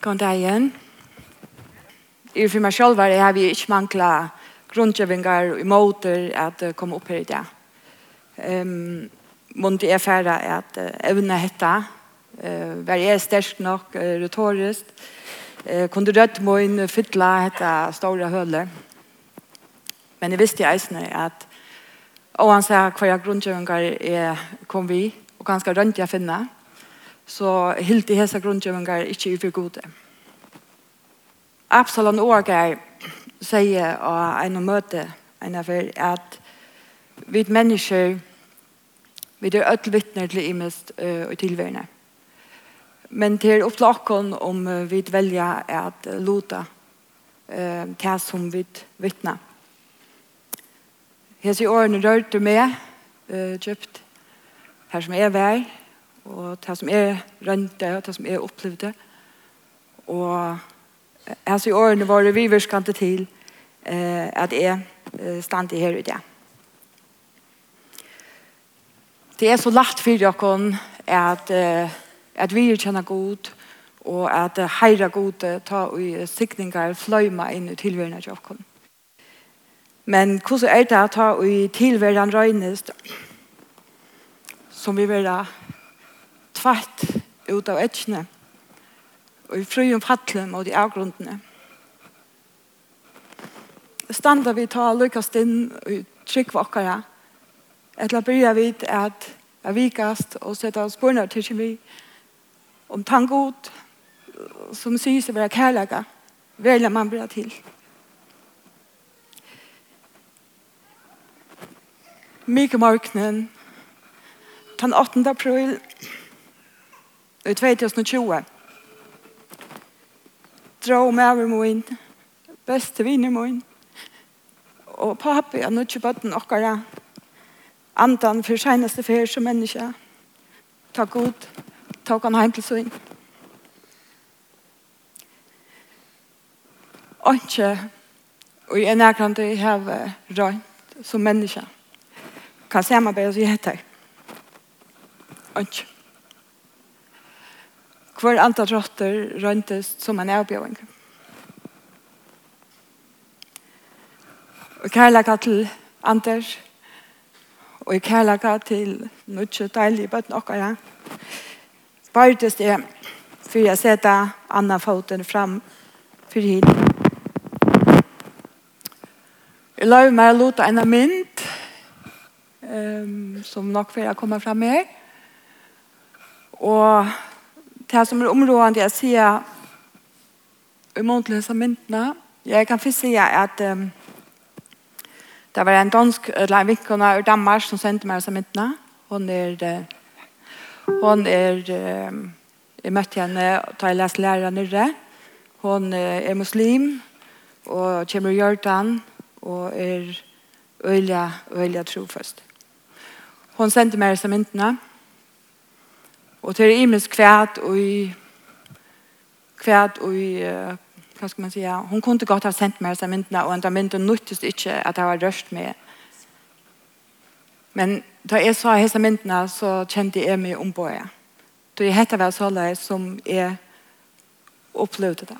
Kom det igjen. I for meg selv er jeg vil ikke manglet grunnkjøvinger og måter at jeg kommer opp her i dag. Um, Månte er ferdig at evne hette, uh, være jeg sterk nok, uh, retorisk, uh, kunne rødt må min fytle hette store høle. Men jeg visste i eisene at og han sa hva jeg grunnkjøvinger er kom vi, og ganske rønt jeg finner, så helt i hesa grundgjøvingar ikkje for gode. Absalon Årgeir sier av en møte en av er at vi mennesker vi er ødel vittner til imest og tilværende. Men til ofte akkurat om vi velger at lota eh, det som vi vittner. Hes i årene rørte med eh, kjøpt her som er var, og det som jeg rønte og det som jeg opplevde og altså i årene var det viverskante til eh, at jeg stand her i det Det er så lagt for dere at eh, at vi kjenner god og at heira gode ta i sikningar fløyma inn i tilværende til dere men hvordan er det å ta i tilværende røynest som vi vil tvætt ut av etkene og i fru om fattelen mot de avgrundene. Standa vi ta lykkast inn og trygg Etter å byrja vi at jeg vikast og sette oss spørnar til vi om tangot som sier seg være kærlega velger man blir til. Mikael Marknen den 8. april i 2020 dra med over min beste vinner min og pappa har nå ikke bøtt noe andan for seneste fer som menneske ta god ta han heim til sin og ikke og jeg nærkant jeg har rønt som menneske kan samarbeide oss i heter og ikke hver antall råtter røntes som en avbjøring. Og kærlighet til Anders, og i kærlaka til nødtje deilige bøtten okkara, bærtes det for jeg setter Anna foten fram for henne. Jeg la meg å låte en mynd um, som nok for jeg kommer fram med. Og det som er områdende jeg sier i mån som disse myndene. Jeg kan først si at um, det var en dansk eller en vinkona i Danmark som sendte meg som myndene. Hun er, uh, hun er um, jeg møtte henne da jeg leste læreren nere. Hun er muslim og kommer i Jordan og er øyelig, øyelig troføst. Hun sendte meg som myndene. Og til er imens kvært og i kvært og i uh, hva skal man si, ja. Hun kunne godt ha sendt meg disse myndene, og andra myndene nyttest ikke at jeg var röst med. Men da jeg sa disse myndene, så kjente jeg meg om på ombåja. Da jeg hette var sådär som jeg opplevde det.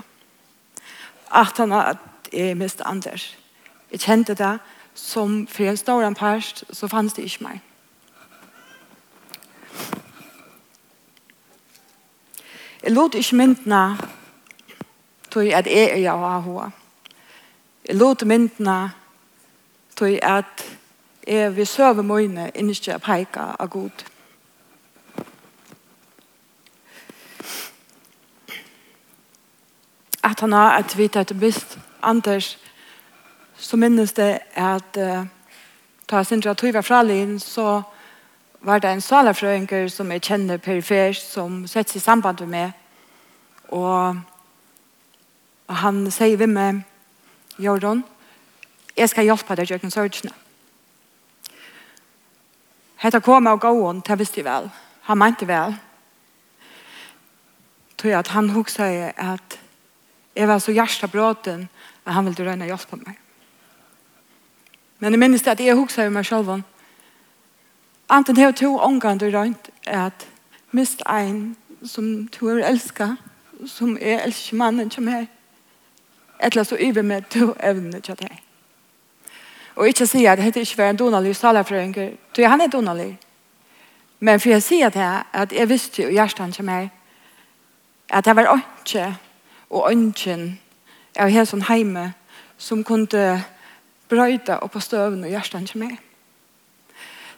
At han att jag miste Anders. Jag kände det som for en stor part, så fanns det ikke meg. Jeg lot ikke myndene til at jeg er jeg og hva. Jeg lot myndene til at jeg vil søve mine innskje peika av god. At han har et vidt at bist Anders så minnes det at uh, ta sin sindra tog var fralin så var det en salafrøyngur som jeg kjenner perifer som sett i samband med meg Og, og han sier vi med Jordan, jeg skal hjelpe deg gjøkken sørgene. Hette kom og gå on, det visste jeg vel. Han mente vel. Tror jeg at han huksa jeg at jeg var så hjertebråten at han ville røyne hjelp på meg. Men jeg minnes det at jeg huksa jeg meg selv om Anten det er to omgang du røynt at mist ein som du har elsket som er elsker mannen som er. eller så yver med to evne til deg. Og ikke si at dette ikke var en donalig salerfrøyngur, for han er donalig. Men for jeg sier det at jeg visste jo hjertet til meg, at det var ikke og ønsken av hele sånn heime som kunne brøyde opp på støvene og hjertet til meg.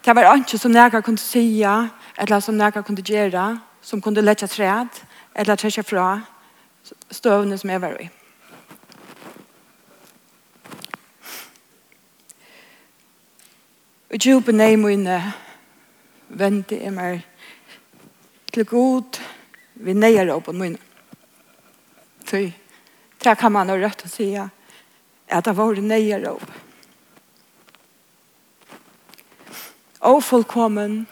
Det var ikke som jeg kunne si, eller som jeg kunne gjøre, som kunne lette træd, eller trekke fra støvene som jeg var i. Og djupen er mine vente er meg til god vi neier opp på mine. Så det kan man ha rødt å si at det var neier opp. Og fullkommen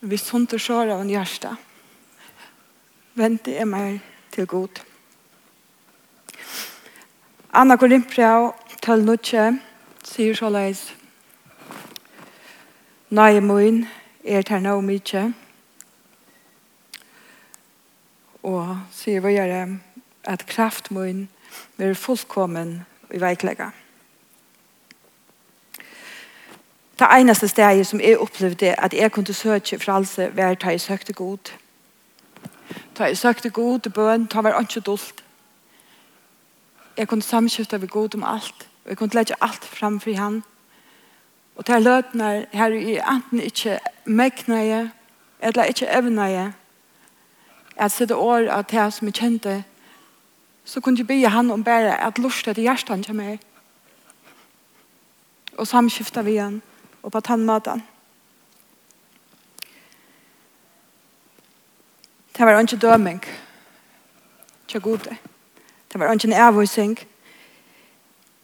vi sunt og sjår av en hjerte vente jeg meg til god. Anna Korinthbrev, 12.9, sier så leis. Nei, min, er det nå mye. Og sier vi gjøre at kraft min blir fullkommen i veiklegget. Det eneste stedet som jeg opplevde at jeg kunne søke for frelse var at jeg søkte god. Da jeg søkte god til bøn, da var ikke dult. Jeg kunne samskifte ved god om alt, og jeg kunne legge alt fram for han. Og til løtene her i enten ikke mekneie, eller ikke evneie, at sitte år av det som jeg kjente, så kunne jeg be han om bare at lustet i hjertet til meg. Og samskifte ved han, og på tannmaten. Det var ikke døming. Tja gode. Det var ikke en avvisning.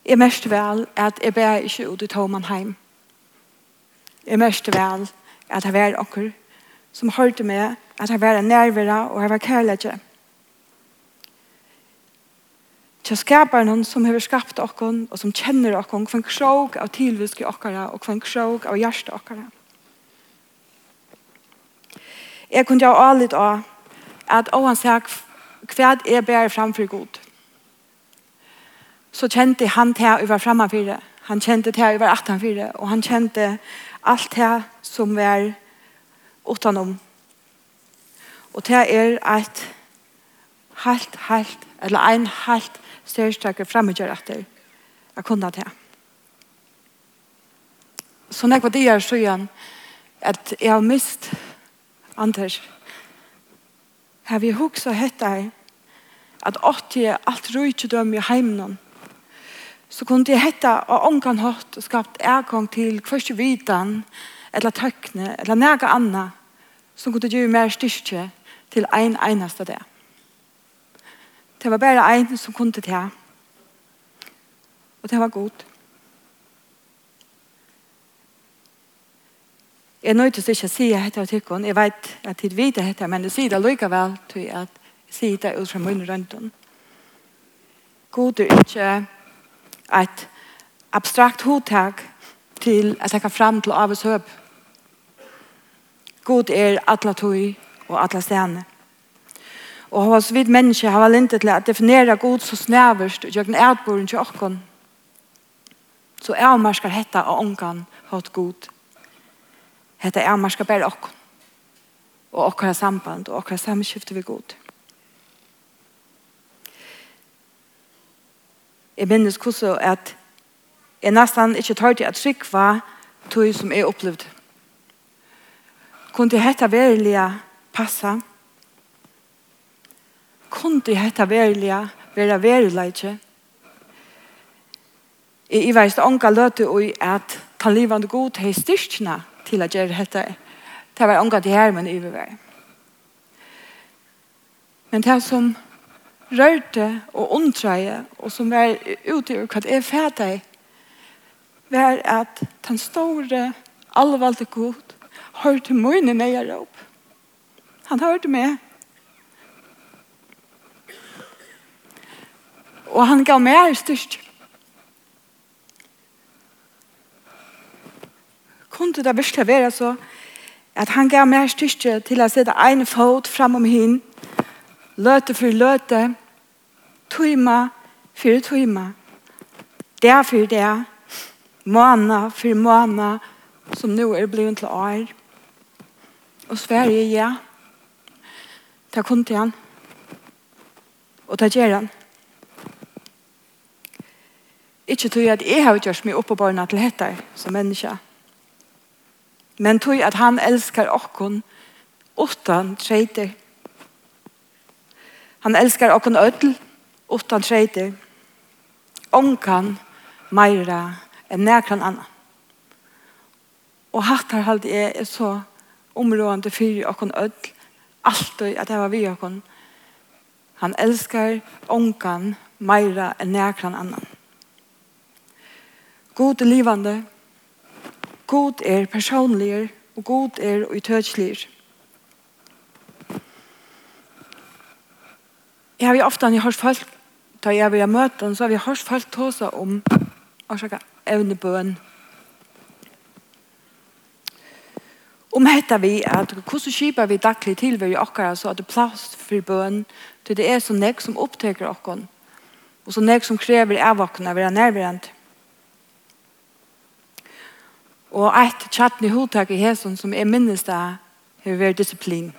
Jeg mest vel at jeg ber ikke ut i Toman heim. Jeg mest vel at jeg var okker som hørte meg at jeg var nærvare og jeg var kærligere. Til skapar noen som har skapt okken og som kjenner okken hver krog av tilviske okkara og hver krog av hjerte okkara. Jeg kunne jo alle litt av at å han sier hva er bærer framfor god. Så kjente han til jeg var fremmefyre. Han kjente til å være 18-fyre. Og han kjente alt det som var utenom. Og det er et helt, helt, eller en helt størstakke fremmedgjør etter jeg kunne det. Så når jeg var der, så igjen, at jeg har mist Anders. Anders har vi hugsa ei at åtti er alt rujtjudøm i heimnon. Så kunne kunti hetta og onkan hatt og skapt ergong til hverst vidan eller tøkne eller nega anna som kunne gjøre mer styrke til ein einaste det. Det var bare ein som kunne det. Og det var godt. Jeg er nøytes ikke å si dette av tykken. Jeg vet at jeg vet dette, men jeg sier det likevel til at jeg sier det ut fra munnen rundt om. God er ikke et abstrakt hodtak til at jeg kan fram til avets høp. God er alle tog og alle stene. Og hos vidt mennesker har valintet til å definere god så snæverst og gjøre den ædboren til åkken. Så er man skal hette av ångan hatt god. Hetta er marska ber ok. Og okkara samband og okkara samskifte vi god. Jeg minnes hvordan at jeg nesten ikke tar til at trygg var tog som jeg opplevde. Kunne hetta verilige passa? Kunne hetta verilige være verilige? Jeg veist ånka løte og at ta livet god til styrkene til at gjøre dette. Det var omgang til her, men overvær. Men det som rørte og undreie, og som var ute i hva det er fæta var at den store, allvalgte god, hørte mine nøyere opp. Han hørte meg. Og han gav meg styrke. kunde det virkelig være så at han gav meg styrke til å sette en fot fram om hin, løte for løte, tøyma for tøyma, det for det, måna for måna, som nå er blevet til år. Og Sverige, ja, det kom til han, og det gjør han. Ikke tror jeg at jeg har gjort meg oppe på barna til hette som menneske, Men tog at han elskar okkon utan treiter. Han elskar okkon ödl utan treiter. Onkan meira enn nekran annan. Og hattar halde jeg er så områdende fyrir okkon ödl alltid at det var vi okkon. Han elskar onkan meira enn nekran annan. God livande God er personlig og God er utødsliger. Jeg har jo ofte når jeg folk, da jeg vil møte så har vi hørt folk ta seg om årsaka evnebøen. Om heter vi at hvordan skipper vi daglig til vi akkurat så at det er plass for bøen til det er så nek som oppteker okkar og så nek som krever avvåkna å være nærværende. Og eit i hodtak i hesen som er minnes det har vært disiplin.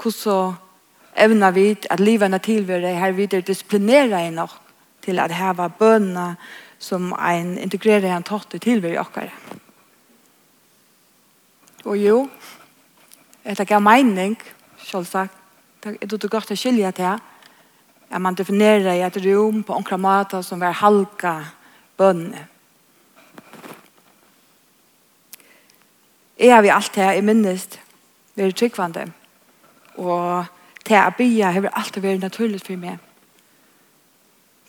Hvordan evna vi at livet er tilværet her videre disiplinere i nok til at heva bønene som ein integrerer en tatt til tilværet akkurat. Og jo, etter gav mening, selvsagt, det er det godt å skilje til at man definerer i et rom på omkring måte som er halka bønne. Jeg har vi alt det jeg minnes. Vi er tryggvande. Og til jeg bia har alltid vært naturligt for meg.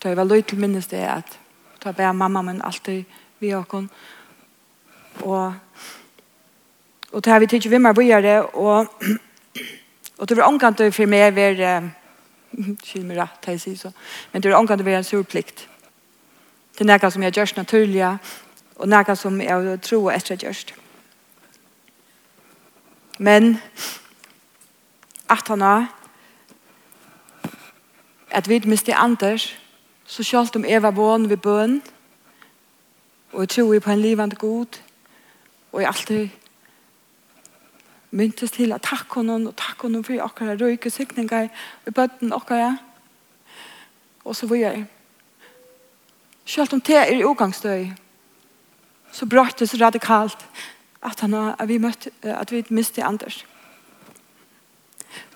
Da jeg var løy til minnes det at da var mamma min alltid vi og hun. Og og til har vi tykker vi mer bia det og og det var omkant for meg var skyld meg rett, jeg sier så. Men det var omkant for en sur plikt. Det er noe som jeg gjørst naturlig og noe som jeg tror etter gjørst. Men at han har at vi miste Anders, så sjalt om Eva Bån ved bøn, og jeg tror på en livande god, og jeg alltid myntes til at takk honom, og takk honom for akkurat røyke sikninger i bøtten akkurat og så var jeg Sjalt om det er i ogangsdøy, så brøttes radikalt, at han har, vi møtt at vi miste Anders.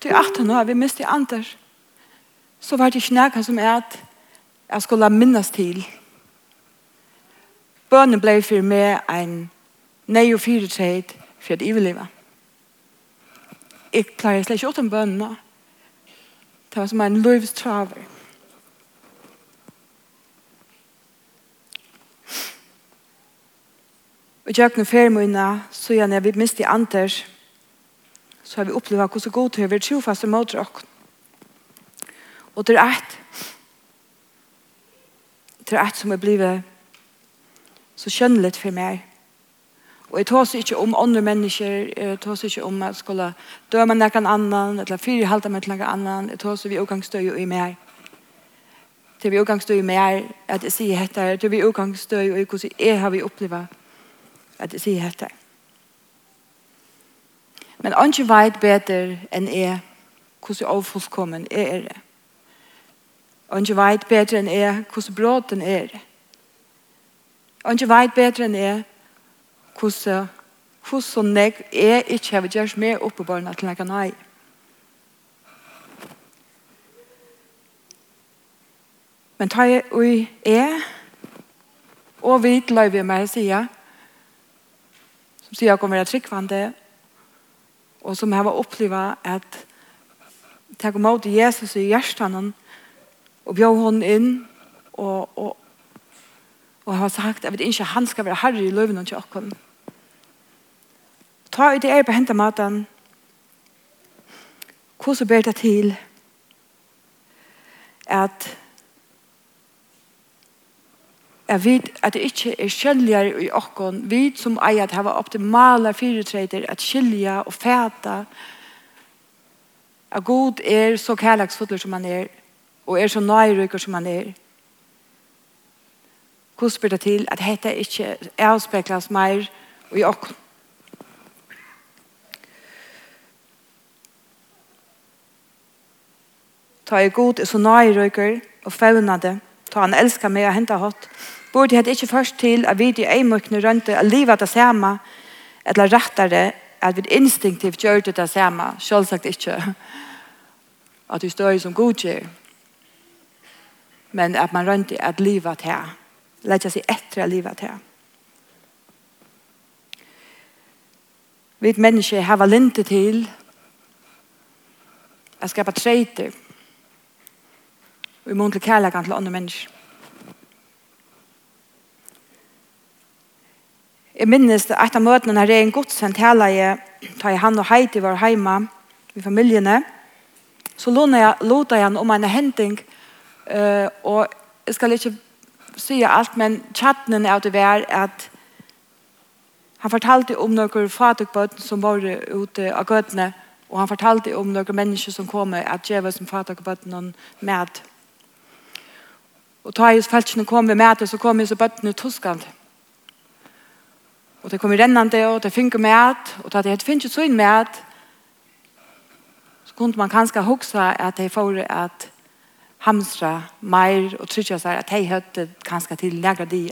Til at han har, vi miste Anders, så var det ikke nærkene som er at jeg skulle minnes til. Bønnen ble for meg en nei og fire tred for at jeg vil leve. Jeg klarer slett ikke åten bønnen nå. Det var som en løvstraver. Og jeg kunne fer mine, så gjerne jeg vi miste Anders, så har vi opplevd hvordan god til å være trofast og mot dere. Og det er et, det er et som er blivet så skjønnelig for meg. Og jeg tar seg ikke om andre mennesker, jeg tar seg ikke om at jeg skulle døme noen annen, eller fire halte meg til noen annen, jeg tar seg vi utgangsstøy i meg. Til vi utgangsstøy i meg, at jeg sier dette, til vi utgangsstøy i hvordan jeg har vi opplevd at jeg sier dette. Men han ikke vet bedre enn jeg hvordan avfullkommen er det. Han ikke vet bedre enn jeg hvordan bråten er det. Han ikke vet bedre enn jeg hvordan hvordan jeg, er ikke har gjort mer oppe på barna til noen nei. Men tar jeg og jeg og vi løyver meg å si ja som sier jeg kommer være tryggvande, og som har opplevd at ta kom åter Jesus i hjertan og bjør hon inn, og, og, og har sagt, at vet ikke, han skal være herre i løven og tjokken. Ta ut det er på hentet maten, hvordan ber det til at Jeg vet at det ikke er kjelligere i åkken. Vi som eier at det var optimale firetreter at skilja og fæta. At god er så kærlagsfotler som han er. Og er så nøyrykker som han er. Hvordan spør det til at dette ikke avspekles mer i åkken? Ta er god er så nøyrykker og fævnade. Ta han elskar meg og henta hatt borde det ikke først til at vi i eimøkene rønte at livet det samme, eller rettere, at vi instinktivt gjør det det samme, selvsagt ikke, at vi står som god godkjør, men at man rønte at livet her, lette seg etter at livet her. Vi mennesker har linte til at skapa treiter, og i mån til kærlegan til andre mennesker. Jeg minnes et av møtene når jeg en godsendt hele jeg tar jeg han og Heidi var hjemme i familiene. Så låter jeg, låter jeg om en hending uh, og jeg skal ikke si alt, men chatten er det vær at han fortalte om noen fatakbøten som var ute av gøtene og han fortalte om noen mennesker som kom at jeg som fatakbøten og med. Og da jeg feltene kom med det, så kom jeg så bøttene toskende. Og det kom i rennande, og det finner med, og det hadde finnet så inn med, så kunne man kanskje huske at de får at hamstra mer og tryggja seg at de høyde kanskje til lagra de.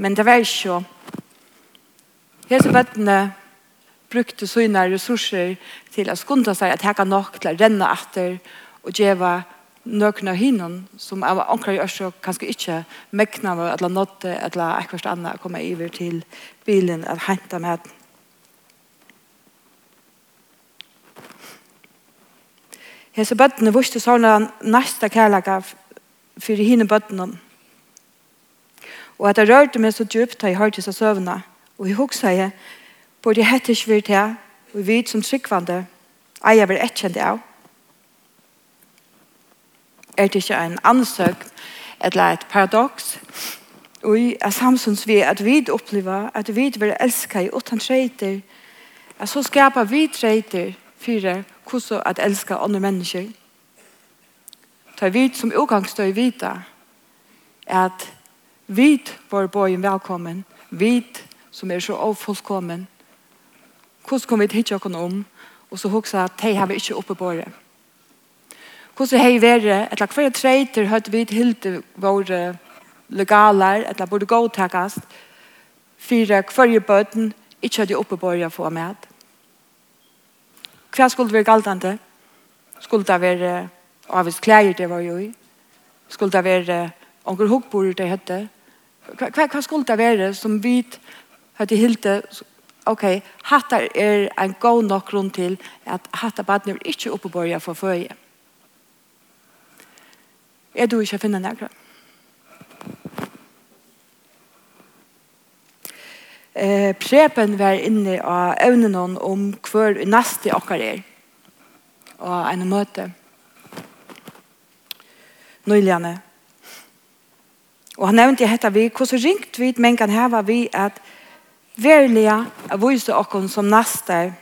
Men det var ikke så. Hese bøttene brukte sånne ressurser til å skunde seg at heka nok til å renne etter og gjøre nøkken av hinnen, som av omkring gjør så kanskje ikke mekna av eller nådde eller ekkert annet komme iver til bilen at hente med den. Hese bøttene viste sånne næsta kærlega for hinne bøttene. Og at jeg rørte meg så djupt da jeg hørte seg søvnene. Og jeg hukse jeg, både jeg hette ikke virt her, og vi vet som tryggvande, eier var etkjent av er det ikke en ansøk eller et paradox og i er samsons vi at vi opplever at vi vil elske i åttan treiter at så skapar vi treiter for hvordan at elske andre mennesker. Ta vi som utgangsstøy vita at vi var bøyen velkommen vi som er så ofullkommen hvordan kommer vi til å om og så hoksa at de har vi ikke oppe på det hvordan hei være, eller hver treiter høyt vi hilde våre legaler, eller burde godtakast, for hver bøten ikke hadde oppe på å få med. Hva skulle være galtende? Skulle det være avvist klær det var jo i? Skulle det være onker hukkbord det hette? Hva, hva skulle det være som vi hadde hilde ok, hattar er en god nok grunn til at hattar badner ikke oppe på å få føye. Jeg tror ikke jeg finner nærkere. Eh, prepen var inne av evnen om hver neste okker er. Og en møte. Nøyligene. Og han nevnte hette vi, hvordan ringt vi, men kan heve vi at verlige er vise okken som neste.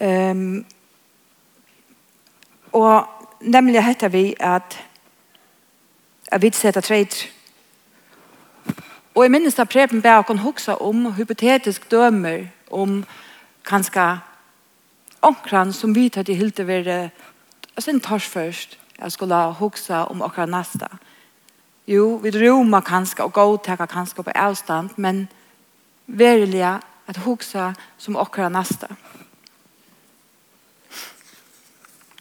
Um, og nemlig heter vi at at vi setter treit. Og i minnes av Preben Berg kan huske om hypotetisk dømer om kanskje omkran som vi tar til hilte være altså en tors først jeg skulle huske om akkurat neste. Jo, vi roma kanskje og godtaka kanskje på avstand, men verilig at huske som akkurat neste. Ja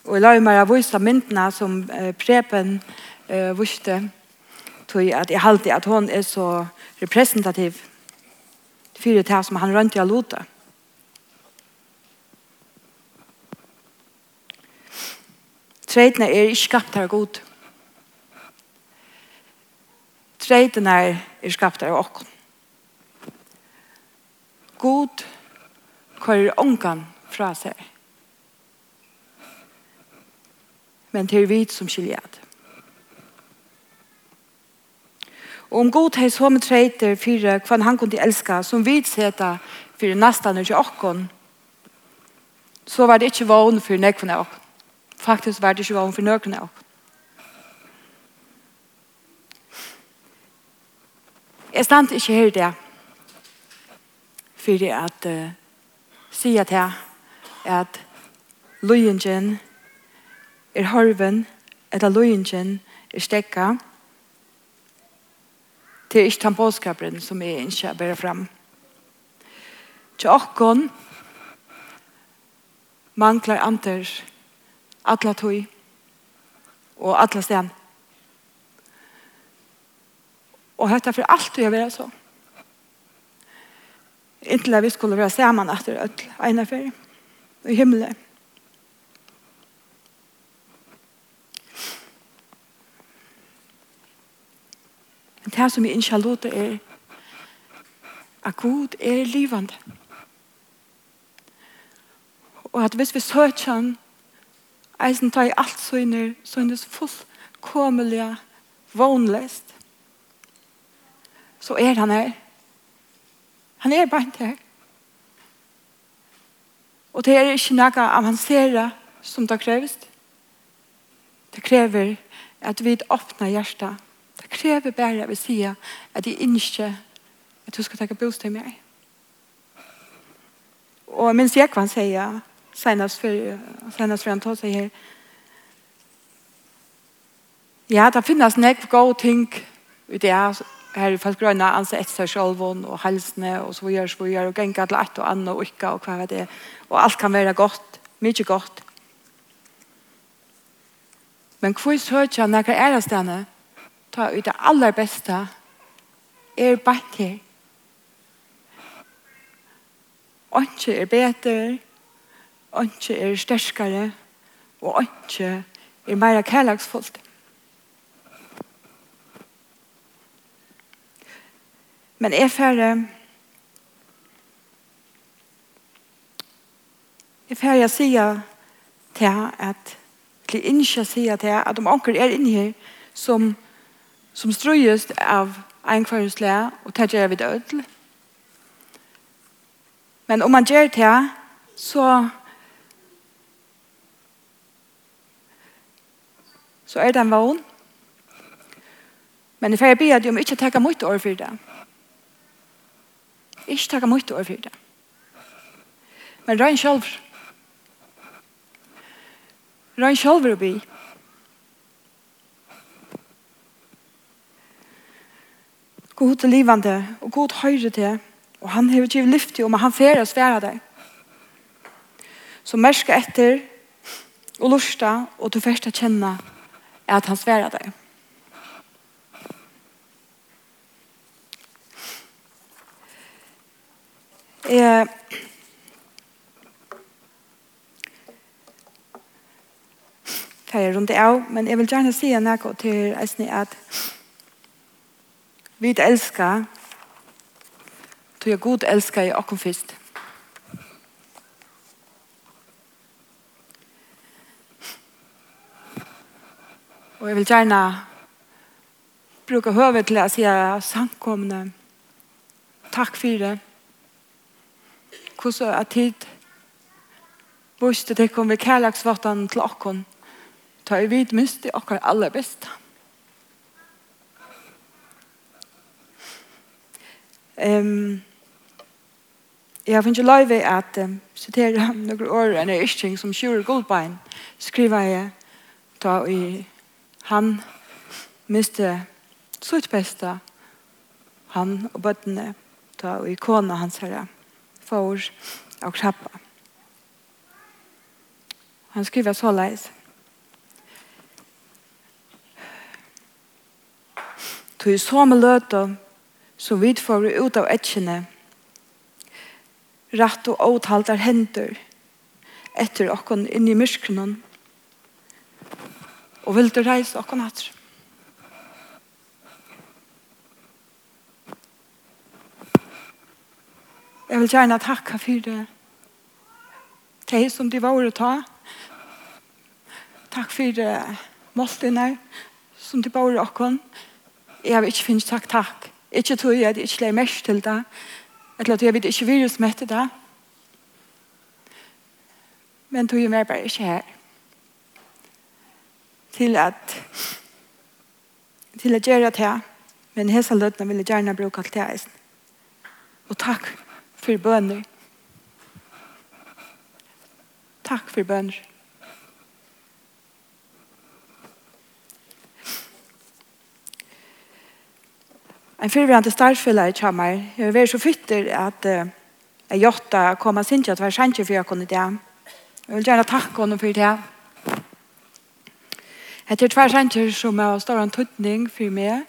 Og jeg la meg av vise myndene som eh, Preben eh, viste, tog at jeg halte at hun er så representativ for det som han rønte av lotet. Treitene er ikke skapt her god. Treitene er skapt her åkken. God kører ångan fra seg. men det er vi som skiljer det. Og om god hei som treiter for hva han kunne elska, som vi seta for nesten ikke åkken, så var det ikke vågen for nøkken av åkken. Faktisk var det ikke vågen for nøkken av åkken. Jeg stand ikke her det, for at uh, sier til at løyengen er horven, eller løyingen, er stekka, til ikke den bådskapen som jeg ikke bærer frem. Til åkken mangler anter alle tøy og alle sten. Og hette for alt du gjør så. Inntil vi skulle være sammen etter ødel, ene ferie, i himmelen. Men det som er i Charlotte er at Gud er livende. Og at hvis vi søker han, eisen tar i alt søgner, søgnes fullkommelige vånlest, så er han her. Han er bare her. Og det er ikke noe avansere som det kreves. Det krever at vi åpner hjertet krever bare vil si at jeg ikke at du skal ta bostad med meg. Og minns jeg kan si senast för senast för antal säger Ja, det finnes nek gode ting ut det her i Falkgrønna, anse etter sjølven og helsene og så videre, så gjør og genga til ett og annet og ikke, og hva er det. Og alt kan være godt, mye godt. Men hvor søker han nærkere ære stedene ta ut det aller beste er bare her. Ikke er bedre, ikke er sterskere, og ikke er mer kærlagsfullt. Men jeg færre jeg færre jeg sier til at til ikke sier til at om anker er inne her som som strøyest av en kvarhusle, og det gjør vi det ødel. Men om man gjør det, så så er det en vogn. Men i ferie blir det om ikke takke mye år for det. Ikke takke mye år for det. Men røyn selv. Røyn selv å bli. God er livande, og God høyre til, og han hever ikke lyft til, og han fer oss være deg. Så merke etter, og lusta, og du først å kjenne at han sværer deg. Jeg, jeg rundt av, men jeg vil gjerne si noe til Eisne at Vi elskar, tog jeg god elsker i åkken først. Og jeg vil gjerne bruke høvet til å si samkomne takk for det. Hvordan er tid bostad til å komme kærlagsvartan til åkken? Ta i vid minst i okken aller beste. Um, jeg finner ikke løyve at um, sitere noen år en yrking som Sjure Goldbein skriver jeg ta i han miste sitt beste han og bøttene ta og ikona hans herre for og krabba. Han skriver så leis. Tu i så med løte så vi får ut av etjene rett og åtaltar hender etter åkken inn i myskronen og vil du reise okken etter. Jeg vil gjerne takke for det. Det som de var å ta. Takk for det måltidene som de var å ta. Jeg vil ikke finne takk takk Ikke tog jeg at jeg ikke legger mest til det. Eller at jeg vet ikke virus med det. Men tog jeg mer bare ikke her. Til at til at gjøre det her. Men hese løtene vil jeg gjerne bruke alt det her. Og takk for bønner. Takk for bønner. En fyrværende i kommer. Jeg var så fytter at jeg gjorde å komme sin til at være kjent for jeg kunne det. Jeg vil gjerne takke henne for det. Jeg tror tvær kjent som er større en tøtning for meg,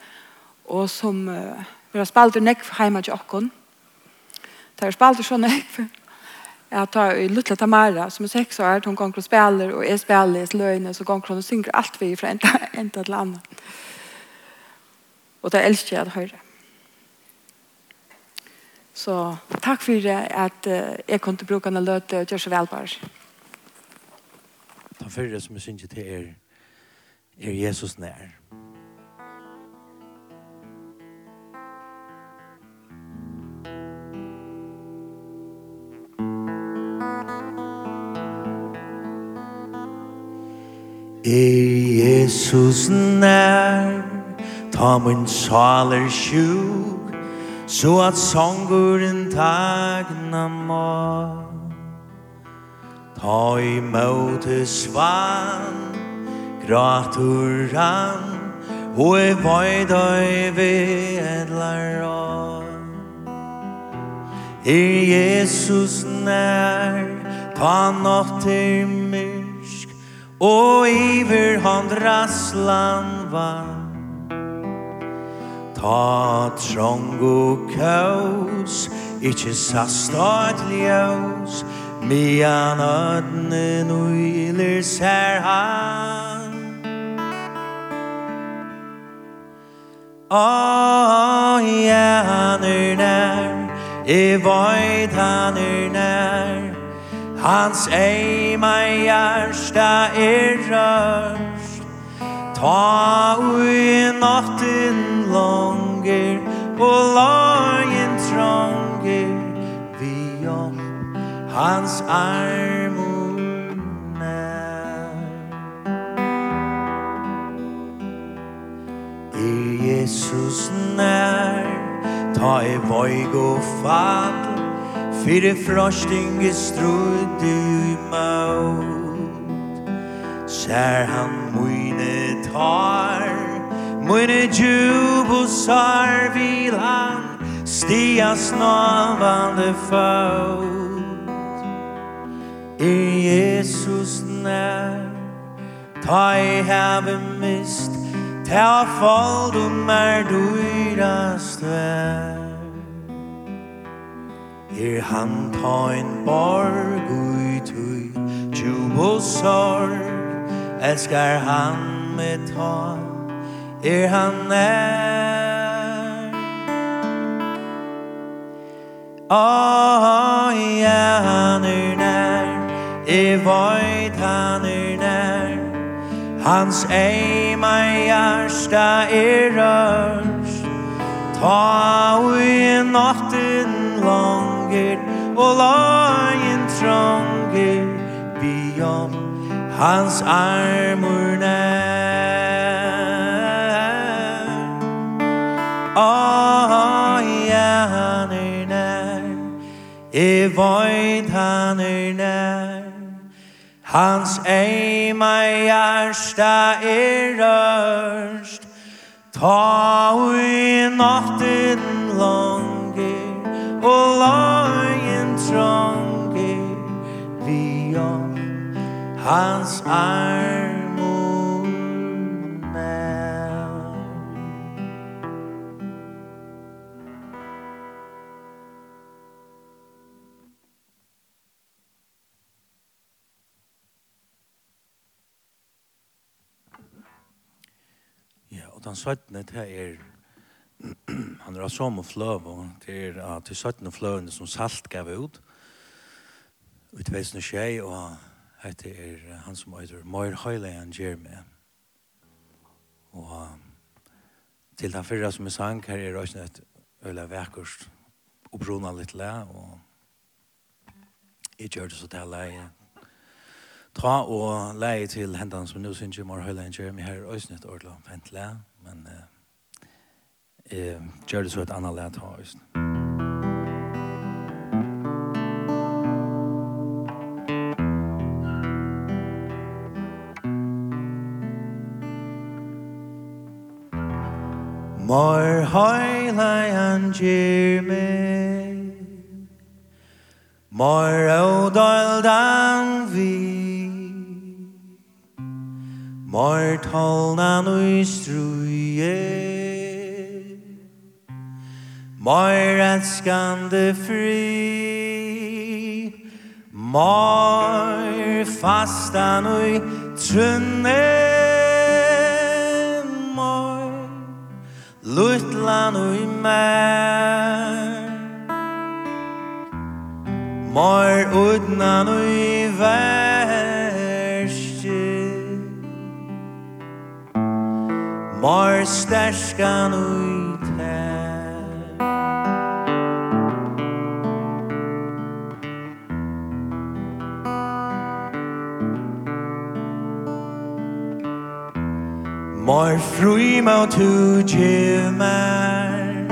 og som uh, vi har spalt en nekv hjemme til åkken. Det har spalt en sånn nekv. Jeg tar i Lutla Tamara, som er seks år, hun ganger og spiller, og jeg spiller i sløyene, så ganger hun og synger alt vi fra en til annen. Og det elsker jeg å høre. Så takk for det at jeg kom til brukene løte og gjøre så vel bare. Den som jeg synes til er, er Jesus nær. Er Jesus nær Ta min sal er sjuk Så at sånguren tagna må Ta i møte svan Gratur han Og i vaidøy vedlar år Er Jesus nær Ta notter myrsk Og iver han draslan vann Ta trong og kaos Ikki sast og ljós Mian ödne og ser han Åh, ja, han er nær I void han er nær Hans ei mei hjärsta er rör. Ta ui natten langer Og lagen tranger Vi om hans armor nær. Er Jesus nær Ta i voig og fall Fyre frosting i strud i maut. Sær han mine tar. Mune jubosar vilan Stia snavande fot I Jesus nær Ta i have mist Ta fall du mer du irast vær. Her han ta en borg ut ui Jubosar Elskar han meg ta Er han nær Åh, ja, han er nær Jeg vet han er nær Hans ei mei hjärsta er rørs Ta ui natten langer Og lagen tronger Bjom hans armor nær. Åh, ja, han er nær. I void han er nær. Hans eima hjärsta er rörst Ta ui natten langer Og lagen tronger Vi om hans armor han svettene det er han er som og fløv og det er at de svettene fløvene som salt gav ut. Utveisende skje og hette er han som heter Møyr Høyle han gjør med og til den fyrre som er sang her er også et øyla vekkurst opprona litt le og jeg gjør det så til leie ta og leie til hendene som nå synes jeg må Høyle han Jeremy her er også et ordentlig fint leie Men eh, gjør det så et annet lett her, just. Mor høyla han gir meg Mor og døl dan vi Mor tolna nu struje Mor älskande fri. Mor fasta nu trunne Mor lutla nu mer Mor udna nu vær. Mår sterskan ut her Mår fri må tu tjumar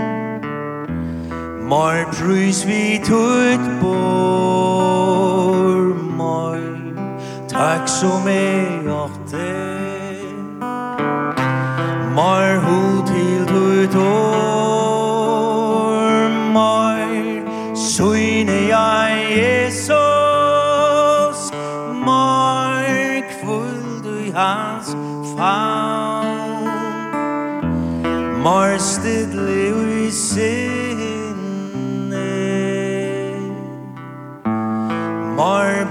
Mår prus vi tut bor Mår takk som er. åtte Mar hu til tui tor Mar Suine jeg Jesus. Mar kvull du hans faun Mar stidli ui sinne. Mar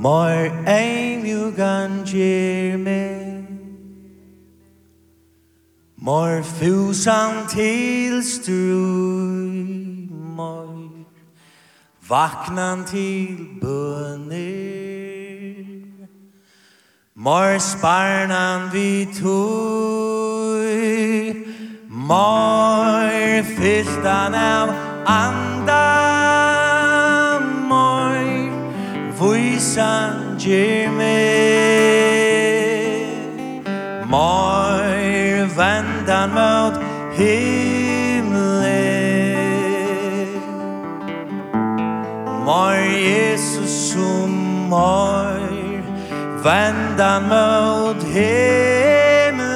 Mor ein mjugan gjer me Mor fusan til strui Mor. Vaknan til bønir. Mor sparnan vi tui. Mor fylltan av andra insan girme Mår vendan mot himle Mår Jesus som mår vendan mot himle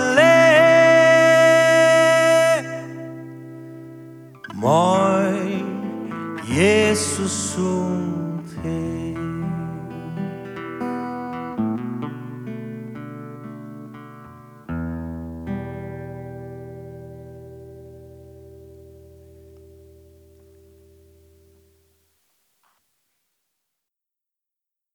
Mår Jesus som